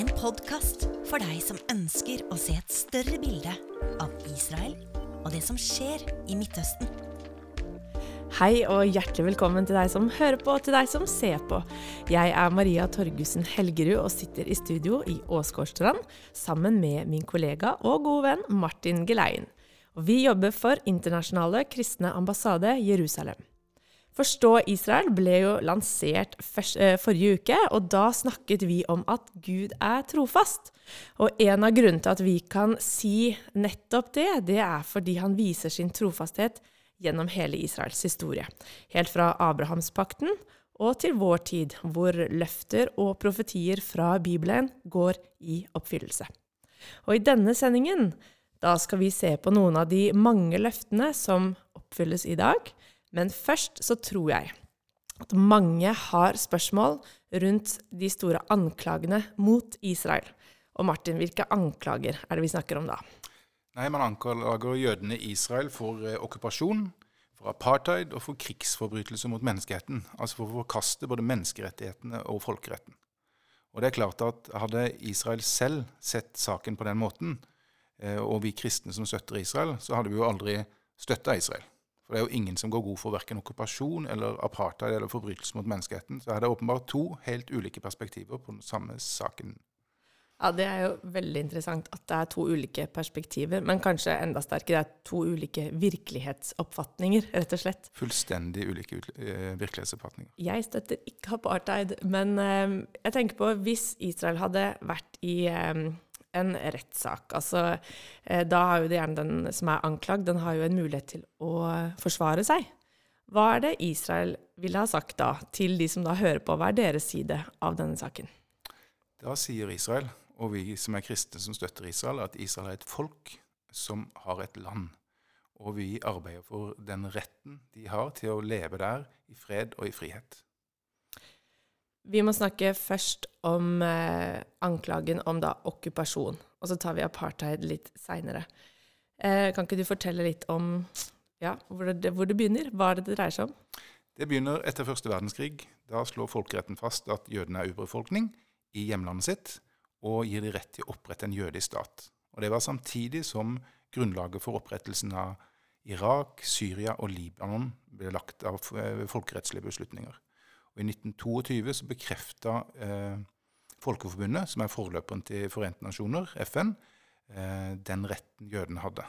En podkast for deg som ønsker å se et større bilde av Israel og det som skjer i Midtøsten. Hei og hjertelig velkommen til deg som hører på og til deg som ser på. Jeg er Maria Torgussen Helgerud og sitter i studio i Åsgårdstrand sammen med min kollega og gode venn Martin Geleien. Vi jobber for Internasjonale kristne ambassade Jerusalem. Forstå Israel ble jo lansert eh, forrige uke, og da snakket vi om at Gud er trofast. Og en av grunnene til at vi kan si nettopp det, det er fordi han viser sin trofasthet gjennom hele Israels historie. Helt fra Abrahamspakten og til vår tid, hvor løfter og profetier fra Bibelen går i oppfyllelse. Og i denne sendingen da skal vi se på noen av de mange løftene som oppfylles i dag, men først så tror jeg at mange har spørsmål rundt de store anklagene mot Israel. Og Martin, hvilke anklager er det vi snakker om da? Nei, Man anklager jødene i Israel for eh, okkupasjon, for apartheid og for krigsforbrytelser mot menneskeheten. Altså for å forkaste både menneskerettighetene og folkeretten. Og det er klart at Hadde Israel selv sett saken på den måten, eh, og vi kristne som støtter Israel, så hadde vi jo aldri støtta Israel. For det er jo ingen som går god for verken okkupasjon eller apartheid eller forbrytelse mot menneskeheten. Så er det åpenbart to helt ulike perspektiver på den samme saken. Ja, Det er jo veldig interessant at det er to ulike perspektiver, men kanskje enda sterkere, det er to ulike virkelighetsoppfatninger, rett og slett. Fullstendig ulike uh, virkelighetsoppfatninger. Jeg støtter ikke apartheid, men uh, jeg tenker på hvis Israel hadde vært i um, en rettssak. Altså, eh, da har jo det gjerne den som er anklagd, den har jo en mulighet til å forsvare seg. Hva er det Israel ville ha sagt da, til de som da hører på? Hva er deres side av denne saken? Da sier Israel, og vi som er kristne som støtter Israel, at Israel er et folk som har et land. Og vi arbeider for den retten de har til å leve der i fred og i frihet. Vi må snakke først om eh, anklagen om da okkupasjon, og så tar vi apartheid litt seinere. Eh, kan ikke du fortelle litt om ja, hvor, det, hvor det begynner? Hva er det det dreier seg om? Det begynner etter første verdenskrig. Da slår folkeretten fast at jødene er urbefolkning i hjemlandet sitt, og gir de rett til å opprette en jødisk stat. Og Det var samtidig som grunnlaget for opprettelsen av Irak, Syria og Libanon ble lagt av eh, folkerettslige beslutninger. Og I 1922 så bekrefta eh, Folkeforbundet, som er forløperen til Forente nasjoner, FN, eh, den retten jødene hadde.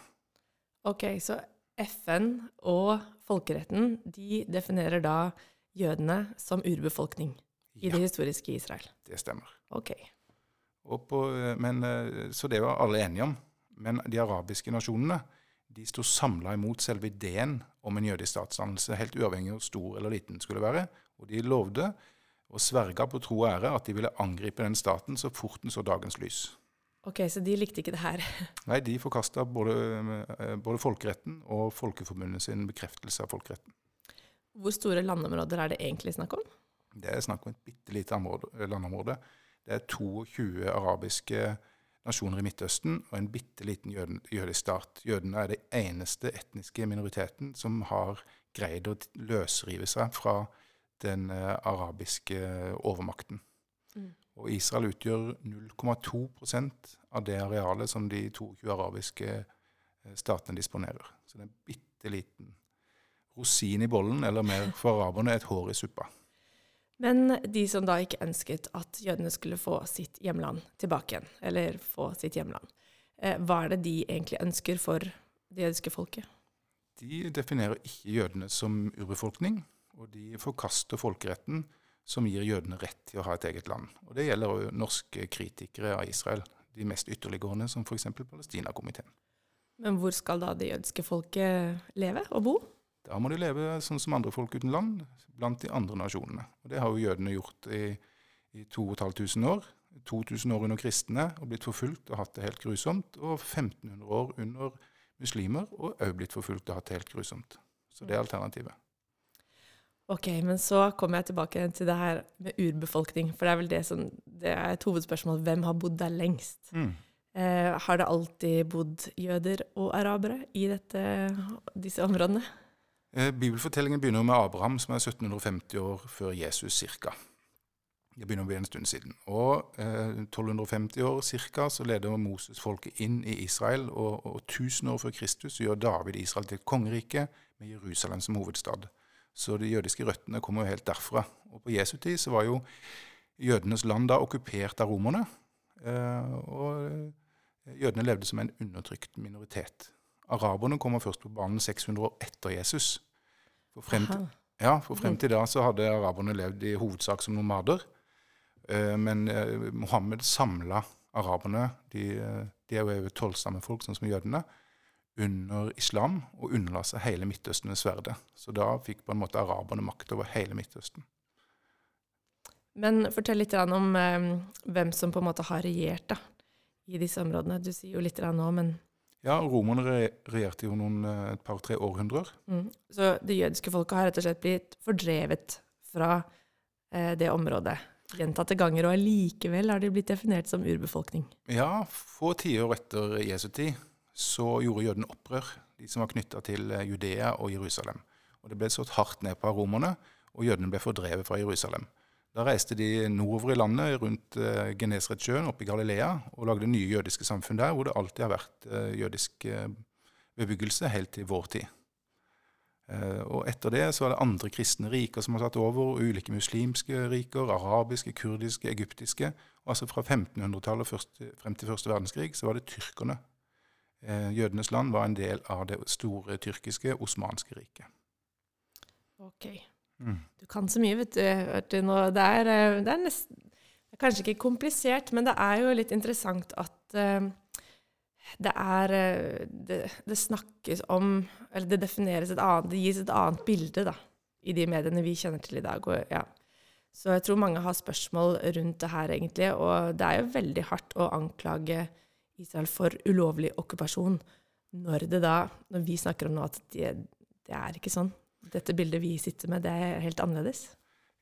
Ok, Så FN og folkeretten de definerer da jødene som urbefolkning i ja, det historiske Israel? Det stemmer. Ok. På, eh, men, eh, så det var alle enige om. Men de arabiske nasjonene de sto samla imot selve ideen om en jødisk statsdannelse, helt uavhengig av hvor stor eller liten den skulle være. Og de lovde og sverga på tro og ære at de ville angripe den staten så fort den så dagens lys. Ok, Så de likte ikke det her? Nei, de forkasta både, eh, både, folkeretten og Folkeforbundet sin bekreftelse av folkeretten. Hvor store landområder er det egentlig snakk om? Det er snakk om et bitte lite landområde. Det er 22 arabiske nasjoner i Midtøsten og en bitte liten jødisk stat. Jødene er den eneste etniske minoriteten som har greid å løsrive seg fra den eh, arabiske overmakten. Mm. Og Israel utgjør 0,2% av det arealet som de 22 arabiske eh, statene disponerer. Så det er en bitte liten rosin i bollen, eller mer for araberne et hår i suppa. Men de som da ikke ønsket at jødene skulle få sitt hjemland tilbake igjen, eller få sitt hjemland, eh, hva er det de egentlig ønsker for det jødiske folket? De definerer ikke jødene som urbefolkning, og de forkaster folkeretten som gir jødene rett til å ha et eget land. Og Det gjelder òg norske kritikere av Israel, de mest ytterliggående, som f.eks. Palestinakomiteen. Men hvor skal da det jødiske folket leve og bo? Da må de leve sånn som andre folk uten land, blant de andre nasjonene. Og Det har jo jødene gjort i, i 2500 år. 2000 år under kristne og blitt forfulgt og hatt det helt grusomt. Og 1500 år under muslimer og òg blitt forfulgt og hatt det helt grusomt. Så det er alternativet. Ok, men så kommer jeg tilbake til det her med urbefolkning. For det er vel det som det er et hovedspørsmål. Hvem har bodd der lengst? Mm. Eh, har det alltid bodd jøder og arabere i dette, disse områdene? Eh, bibelfortellingen begynner med Abraham, som er 1750 år før Jesus ca. Det begynner å bli en stund siden. Og eh, 1250 år ca. så leder Moses folket inn i Israel. Og, og 1000 år før Kristus så gjør David Israel til kongerike med Jerusalem som hovedstad. Så de jødiske røttene kommer jo helt derfra. Og på Jesu tid så var jo jødenes land da okkupert av romerne. Eh, og eh, jødene levde som en undertrykt minoritet. Araberne kommer først på banen 600 år etter Jesus. For frem til, ja, for frem til da så hadde araberne levd i hovedsak som nomader. Eh, men Mohammed samla araberne, de, de er jo tolvstammefolk, sånn som jødene, under islam og underla seg hele Midtøsten ved sverdet. Så da fikk på en måte araberne makt over hele Midtøsten. Men fortell litt om um, hvem som på en måte har regjert da, i disse områdene. Du sier jo litt nå, men Ja, romerne regjerte jo noen eh, et par-tre århundrer. Mm. Så det jødiske folket har rett og slett blitt fordrevet fra eh, det området gjentatte ganger, og allikevel har de blitt definert som urbefolkning? Ja, få tiår etter Jesu tid så gjorde jødene opprør, de som var knytta til eh, Judea og Jerusalem. Og Det ble slått hardt ned på romerne, og jødene ble fordrevet fra Jerusalem. Da reiste de nordover i landet, rundt uh, Genesaretsjøen, oppe i Galilea, og lagde nye jødiske samfunn der, hvor det alltid har vært uh, jødisk uh, bebyggelse helt til vår tid. Og etter det så er det andre kristne riker som har tatt over, ulike muslimske riker, arabiske, kurdiske, egyptiske. Og altså fra 1500-tallet frem til første verdenskrig så var det tyrkerne Eh, jødenes land var en del av det store tyrkiske osmanske riket. Ok. Du kan så mye, vet du. Det er, eh, det, er nesten, kanskje ikke komplisert, men det er jo litt interessant at uh, det er det, det, snakkes om Eller det defineres et annet Det gis et annet bilde da, i de mediene vi kjenner til i dag. Og, ja. Så jeg tror mange har spørsmål rundt det her, egentlig. Og det er jo veldig hardt å anklage Israel for ulovlig okkupasjon, når det da, når vi snakker om nå at det, det er ikke sånn. Dette bildet vi sitter med, det er helt annerledes.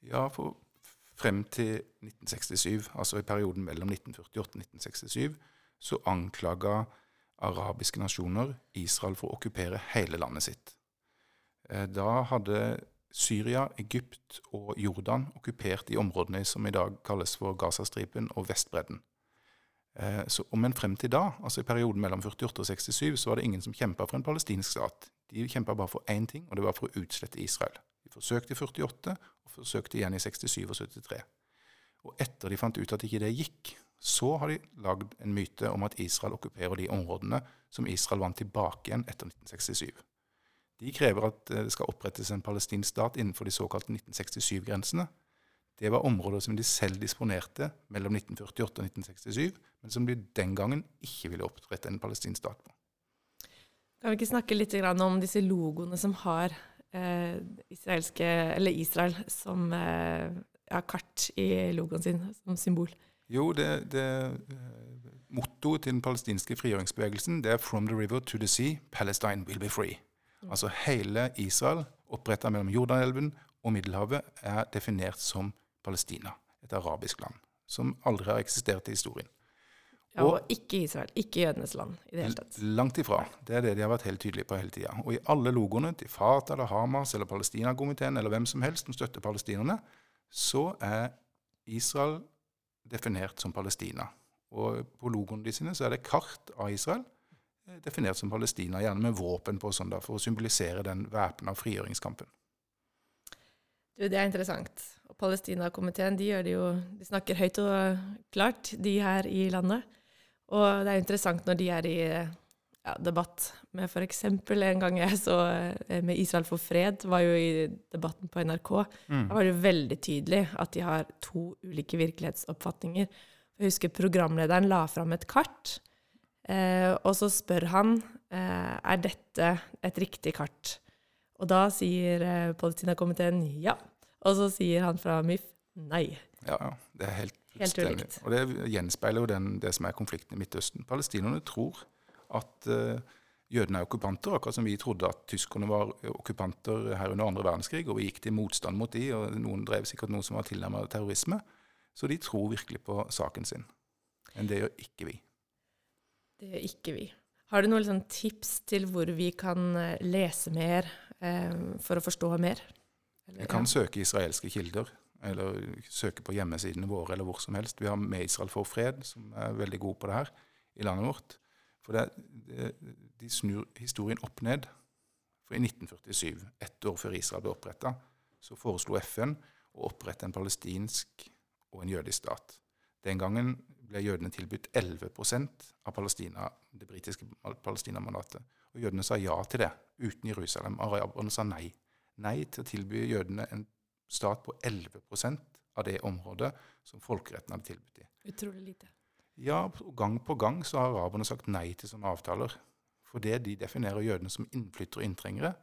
Ja, for frem til 1967, altså i perioden mellom 1948 og 1967, så anklaga arabiske nasjoner Israel for å okkupere hele landet sitt. Eh, da hadde Syria, Egypt og Jordan okkupert de områdene som i dag kalles for Gazastripen og Vestbredden. Eh, så, men frem til da, altså i perioden mellom 48 og 67, så var det ingen som kjempa for en palestinsk stat. De kjempa bare for én ting, og det var for å utslette Israel. De forsøkte i 48, og forsøkte igjen i 67 og 73. Og etter de fant ut at ikke det gikk, så har de lagd en myte om at Israel okkuperer de områdene som Israel vant tilbake igjen etter 1967. De krever at eh, det skal opprettes en palestinsk stat innenfor de såkalte 1967-grensene, det var områder som de selv disponerte mellom 1948 og 1967, men som de den gangen ikke ville opprette en palestinsk stat på. Kan vi ikke snakke litt om disse logoene som har eh, Israel som eh, ja, kart i logoen sin, som symbol? Jo, det, det eh, Mottoet til den palestinske frigjøringsbevegelsen det er 'From the river to the sea, Palestine will be free'. Mm. Altså hele Israel, oppretta mellom Jordanelven og Middelhavet, er definert som Palestina, et arabisk land, som aldri har eksistert i historien. Ja, og, og ikke Israel. Ikke jødenes land i det hele tatt. Langt ifra. Det er det de har vært helt tydelige på hele tida. Og i alle logoene til Fatah eller Hamas eller Palestinakomiteen eller hvem som helst som støtter palestinerne, så er Israel definert som Palestina. Og på logoene de sine så er det kart av Israel eh, definert som Palestina, gjerne med våpen på sånn da, for å symbolisere den væpna frigjøringskampen. Du, det er interessant. Og Palestina-komiteen de, de snakker høyt og klart, de her i landet. Og det er interessant når de er i ja, debatt med f.eks. en gang jeg så eh, med Israel for fred, var jo i debatten på NRK. Mm. Da var det veldig tydelig at de har to ulike virkelighetsoppfatninger. Jeg husker programlederen la fram et kart, eh, og så spør han eh, er dette et riktig kart. Og da sier eh, Palestina-komiteen ja. Og så sier han fra MIF nei. Ja, det er helt, helt ulikt. Og det gjenspeiler jo den, det som er konflikten i Midtøsten. Palestinerne tror at uh, jødene er okkupanter, akkurat som vi trodde at tyskerne var okkupanter her under andre verdenskrig, og vi gikk til motstand mot de, og noen drev sikkert noe som var tilnærmet terrorisme. Så de tror virkelig på saken sin. Men det gjør ikke vi. Det gjør ikke vi. Har du noen liksom, tips til hvor vi kan eh, lese mer eh, for å forstå mer? Eller, Jeg kan ja. søke israelske kilder. Eller søke på hjemmesidene våre eller hvor som helst. Vi har Med Israel for fred, som er veldig god på det her i landet vårt. For det, det, de snur historien opp ned. For i 1947, ett år før Israel ble oppretta, så foreslo FN å opprette en palestinsk og en jødisk stat. Den gangen ble jødene tilbudt 11% av Palestina, det britiske Palestina-mandatet. Og jødene sa ja til det, uten Jerusalem. Araberne sa nei. Nei til å tilby jødene en stat på 11% av det området som folkeretten hadde tilbudt dem. Utrolig lite. Ja, gang på gang så har araberne sagt nei til sånne avtaler. For det de definerer jødene som innflyttere og inntrengere,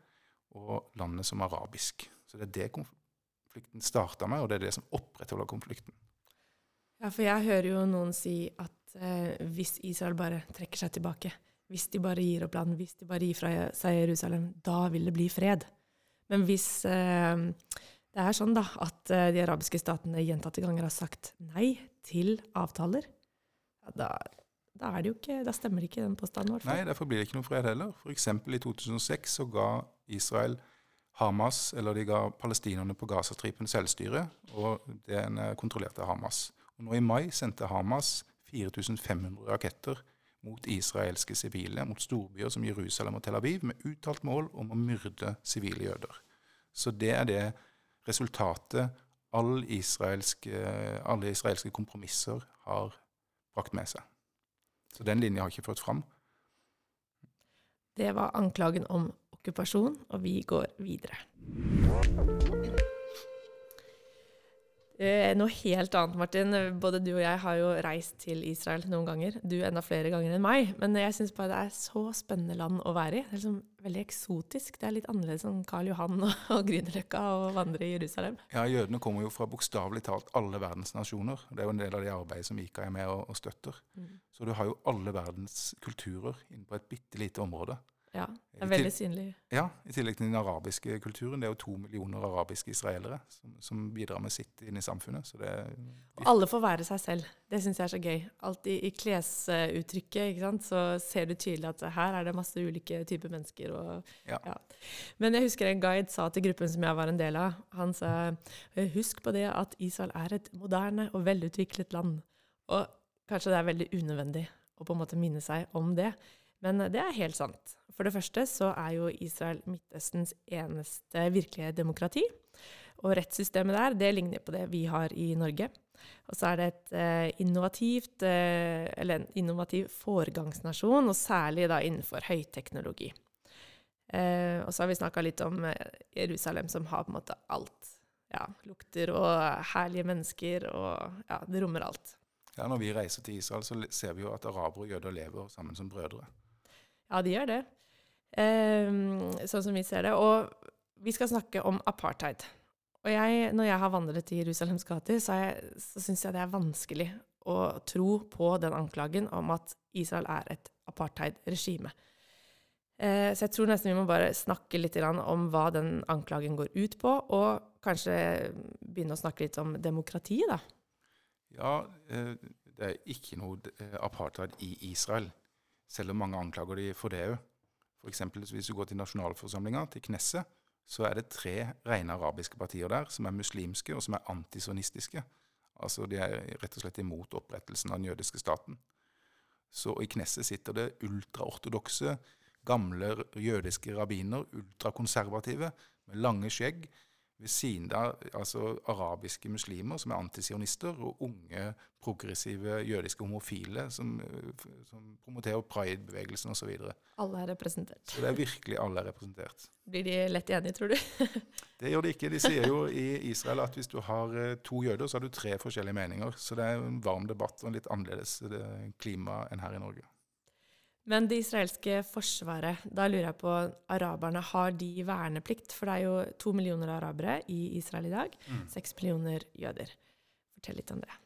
og landet som arabisk. Så det er det konflikten starta med, og det er det som opprettholder konflikten. Ja, for jeg hører jo noen si at eh, hvis Israel bare trekker seg tilbake, hvis de bare gir opp land, hvis de bare gir fra seg Jerusalem, da vil det bli fred. Men hvis eh, det er sånn da, at eh, de arabiske statene gjentatte ganger har sagt nei til avtaler, da, da, ikke, da stemmer ikke den påstanden. vår. Nei, derfor blir det ikke noe fred heller. F.eks. i 2006 så ga Israel Hamas, eller de ga palestinerne på Gazastripen selvstyre, og den kontrollerte Hamas. Og nå i mai sendte Hamas 4500 raketter mot israelske sivile, mot storbyer som Jerusalem og Tel Aviv, med uttalt mål om å myrde sivile jøder. Så det er det resultatet alle israelske, alle israelske kompromisser har brakt med seg. Så den linja har ikke ført fram. Det var anklagen om okkupasjon, og vi går videre. Eh, noe helt annet, Martin. Både du og jeg har jo reist til Israel noen ganger. Du enda flere ganger enn meg. Men jeg syns bare det er så spennende land å være i. Det er liksom veldig eksotisk. Det er litt annerledes enn Karl Johan og, og Grünerløkka og vandre i Jerusalem. Ja, jødene kommer jo fra bokstavelig talt alle verdens nasjoner. Det er jo en del av det arbeidet som IKA er med og, og støtter. Mm. Så du har jo alle verdens kulturer inne på et bitte lite område. Ja, det er veldig synlig. Ja, i tillegg til den arabiske kulturen. Det er jo to millioner arabiske israelere som, som bidrar med sitt inn i samfunnet. Så det Alle får være seg selv. Det syns jeg er så gøy. Alltid i klesuttrykket ikke sant? så ser du tydelig at her er det masse ulike typer mennesker. Og, ja. Ja. Men jeg husker en guide sa til gruppen som jeg var en del av, han sa husk på det at Israel er et moderne og velutviklet land. Og kanskje det er veldig unødvendig å på en måte minne seg om det. Men det er helt sant. For det første så er jo Israel Midtøstens eneste virkelige demokrati. Og rettssystemet der, det ligner på det vi har i Norge. Og så er det et eh, innovativt, eh, eller en innovativ foregangsnasjon, og særlig da innenfor høyteknologi. Eh, og så har vi snakka litt om eh, Jerusalem, som har på en måte alt. Ja, lukter og herlige mennesker, og ja, det rommer alt. Ja, Når vi reiser til Israel, så ser vi jo at arabere og jøder lever sammen som brødre. Ja, de gjør det. Um, sånn som vi ser det. Og vi skal snakke om apartheid. Og jeg, når jeg har vandret i Jerusalems gater, så, jeg, så syns jeg det er vanskelig å tro på den anklagen om at Israel er et apartheid-regime. Eh, så jeg tror nesten vi må bare snakke litt om hva den anklagen går ut på, og kanskje begynne å snakke litt om demokrati, da. Ja, uh, det er ikke noe apartheid i Israel, selv om mange anklager de for det òg. F.eks. hvis du går til nasjonalforsamlinga, til Knesset, så er det tre rene arabiske partier der som er muslimske og som er antisonistiske. Altså de er rett og slett imot opprettelsen av den jødiske staten. Så i Knesset sitter det ultraortodokse, gamle jødiske rabbiner, ultrakonservative, med lange skjegg, ved siden av altså, arabiske muslimer som er antisionister, og unge, progressive jødiske homofile som, som promoterer pride-bevegelsen osv. Alle er representert. Så det er virkelig alle er representert. Blir de lett enige, tror du? det gjør de ikke. De sier jo i Israel at hvis du har eh, to jøder, så har du tre forskjellige meninger. Så det er en varm debatt og en litt annerledes eh, klima enn her i Norge. Men det israelske forsvaret, da lurer jeg på araberne, har de verneplikt? For det er jo to millioner arabere i Israel i dag. Mm. Seks mm. millioner jøder. Fortell litt om det.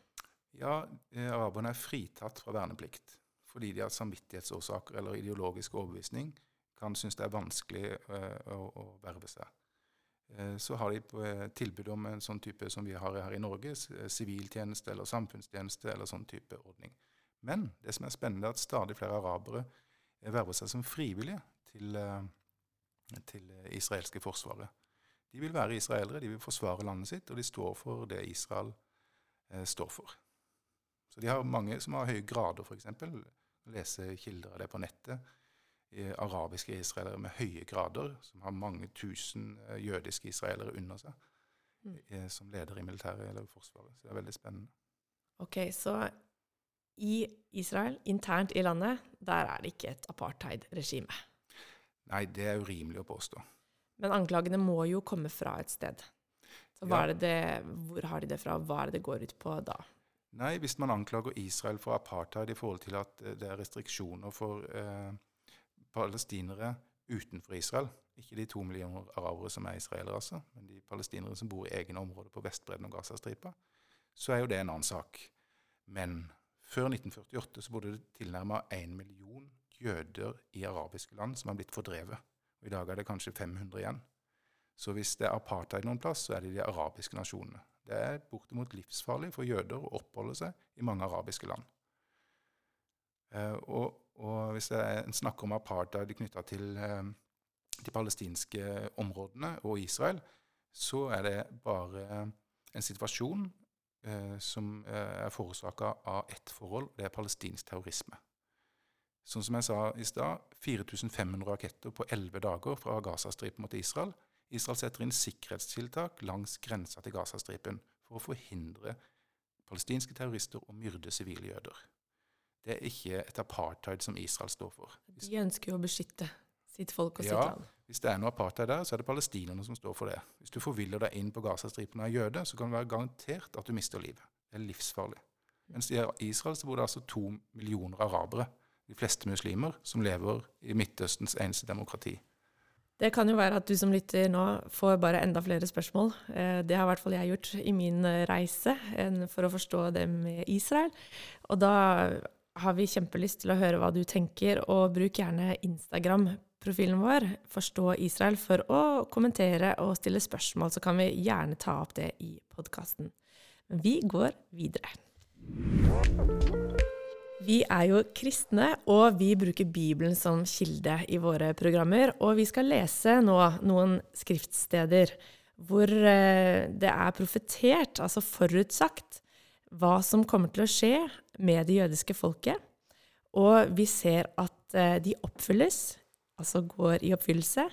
Ja, eh, araberne er fritatt fra verneplikt fordi de har samvittighetsårsaker eller ideologisk overbevisning kan synes det er vanskelig uh, å, å, verve seg. Uh, så har de uh, tilbud om en sånn type som vi har her i Norge, siviltjeneste eller samfunnstjeneste eller sånn type ordning. Men det som er spennende, er at stadig flere arabere verver seg som frivillige til, eh, til israelske forsvaret. De vil være israelere, de vil forsvare landet sitt, og de står for det Israel eh, står for. Så de har mange som har høye grader, f.eks. Lese kilder av det på nettet. Eh, arabiske israelere med høye grader, som har mange tusen eh, jødiske israelere under seg, Mm. som leder i militæret eller Forsvaret. Så det er veldig spennende. Ok, så i Israel, internt i landet, der er det ikke et apartheid-regime. Nei, det er urimelig å påstå. Men anklagene må jo komme fra et sted. Så Ja. det det, hvor har de det fra, hva er det det går ut på da? Nei, hvis man anklager Israel for apartheid i forhold til at eh, det er restriksjoner for eh, palestinere utenfor Israel, ikke de to millioner arabere som er israelere, altså, men de palestinere som bor i egne områder på Vestbredden og Gazastripa, så er jo det en annen sak. Men før 1948 så bodde det tilnærmet én million jøder i arabiske land som har blitt fordrevet. Og I dag er det kanskje 500 igjen. Så hvis det er apartheid noen plass, så er det de arabiske nasjonene. Det er bortimot livsfarlig for jøder å oppholde seg i mange arabiske land. Eh, og, og hvis en snakker om apartheid knytta til eh, de palestinske områdene og Israel, så er det bare en situasjon som eh, er forårsaka av ett forhold, det er palestinsk terrorisme. Sånn som jeg sa i stad, 4500 raketter på 11 dager fra Gazastripen mot Israel. Israel setter inn sikkerhetstiltak langs grensa til Gazastripen for å forhindre palestinske terrorister å myrde sivile jøder. Det er ikke et apartheid som Israel står for. De ønsker jo å beskytte sitt folk og sitt Ja. land. Hvis det er noe apartheid der, så er det palestinerne som står for det. Hvis du forviller deg inn på Gazastripen av jøder, jøde, så kan det være garantert at du mister livet. Det er livsfarlig. Mens i Israel så bor det altså to millioner arabere, de fleste muslimer, som lever i Midtøstens eneste demokrati. Det kan jo være at du som lytter nå får bare enda flere spørsmål. Eh, Det har i hvert fall jeg gjort i min eh, reise for å forstå det med Israel. Og da har vi kjempelyst til å høre hva du tenker, og bruk gjerne Instagram-profilen vår, Forstå Israel, for å kommentere og stille spørsmål. Så kan vi gjerne ta opp det i podkasten. Vi går videre. Vi er jo kristne, og vi bruker Bibelen som kilde i våre programmer. Og vi skal lese nå noen skriftsteder hvor eh, det er profetert, altså forutsagt, hva som kommer til å skje med det jødiske folket. Og vi ser at eh, de oppfylles, altså går i oppfyllelse,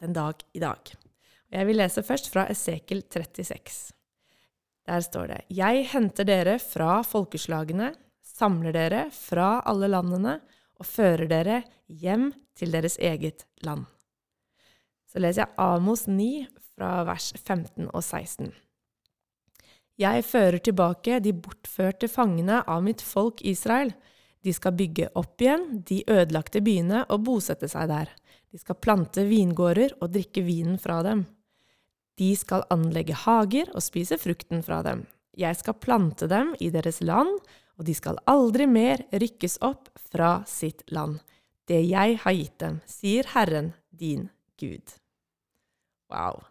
den dag i dag. Jeg vil lese først fra Esekel 36. Der står det Jeg henter dere fra folkeslagene, samler dere fra alle landene og fører dere hjem til deres eget land. Så leser jeg Amos 9 fra vers 15 og 16. Jeg fører tilbake de bortførte fangene av mitt folk Israel. De skal bygge opp igjen de ødelagte byene og bosette seg der. De skal plante vingårder og drikke vinen fra dem. De skal anlegge hager og spise frukten fra dem. Jeg skal plante dem i deres land, og de skal aldri mer rykkes opp fra sitt land. Det jeg har gitt dem, sier Herren din Gud. Wow.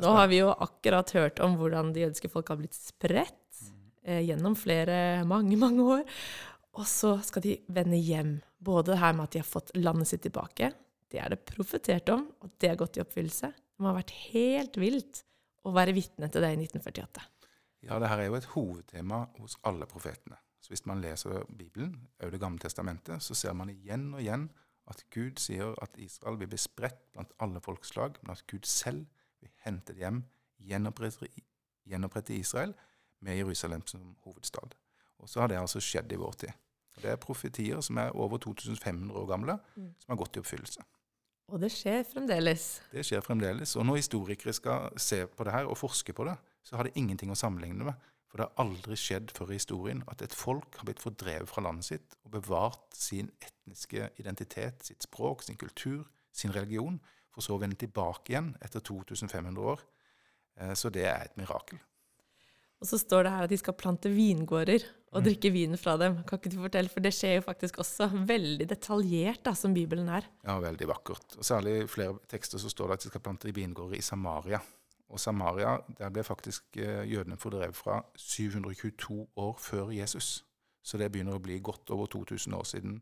Nå har vi jo akkurat hørt om hvordan de jødiske folk har blitt spredt eh, gjennom flere, mange, mange år. Og så skal de vende hjem. Både det her med at de har fått landet sitt tilbake, det er det profetert om, og det har gått i oppfyllelse. Det må ha vært helt vilt å være vitne til det i 1948. Ja, det her er jo et hovedtema hos alle profetene. Så hvis man leser Bibelen, også Det gamle testamentet, så ser man igjen og igjen at Gud sier at Israel vil bli spredt blant alle folkeslag, men at Gud selv vil hente det hjem, gjenopprette, gjenopprette Israel med Jerusalem som hovedstad. Og så har det altså skjedd i vår tid. Det er profetier som er over 2500 år gamle, Mm. som har gått i oppfyllelse. Og det skjer fremdeles. Det skjer fremdeles. Og når historikere skal se på det her og forske på det, så har det ingenting å sammenligne med. For det har aldri skjedd før i historien at et folk har blitt fordrevet fra landet sitt og bevart sin etniske identitet, sitt språk, sin kultur, sin religion, for så å vende tilbake igjen etter 2500 år. Eh, Så det er et mirakel. Og så står det her at de skal plante vingårder og drikke vinen fra dem. Kan ikke du fortelle, for det skjer jo faktisk også veldig detaljert, da, som Bibelen er. Ja, veldig vakkert. Og særlig i flere tekster så står det at de skal plante vingårder i Samaria. Og Samaria, der ble faktisk eh, jødene fordrevet fra 722 år før Jesus. Så det begynner å bli godt over 2000 år siden,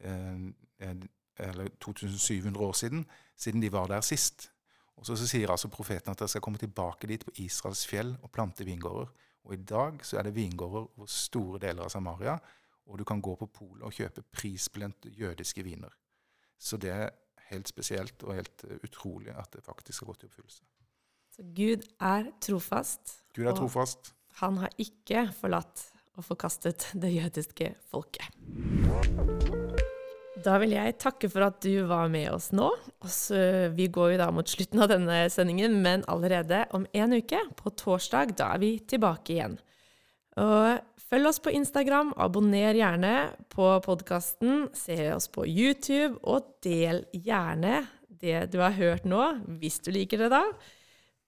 eh, eh, eller 2700 år siden, siden de var der sist. Og så, så sier altså profeten at dere skal komme tilbake dit på Israels fjell og plante vingårder. Og i dag så er det vingårder over store deler av Samaria, og du kan gå på polet og kjøpe prisbelønte jødiske viner. Så det er helt spesielt og helt uh, utrolig at det faktisk har gått i oppfyllelse. Så Gud er trofast. Gud er og trofast. Han har ikke forlatt og forkastet det jødiske folket. Da vil jeg takke for at du var med oss nå. Så vi går jo da mot slutten av denne sendingen, men allerede om en uke, på torsdag, da er vi tilbake igjen. Og følg oss på Instagram, abonner gjerne på podkasten, se oss på YouTube, og del gjerne det du har hørt nå, hvis du liker det da.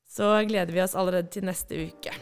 Så gleder vi oss allerede til neste uke.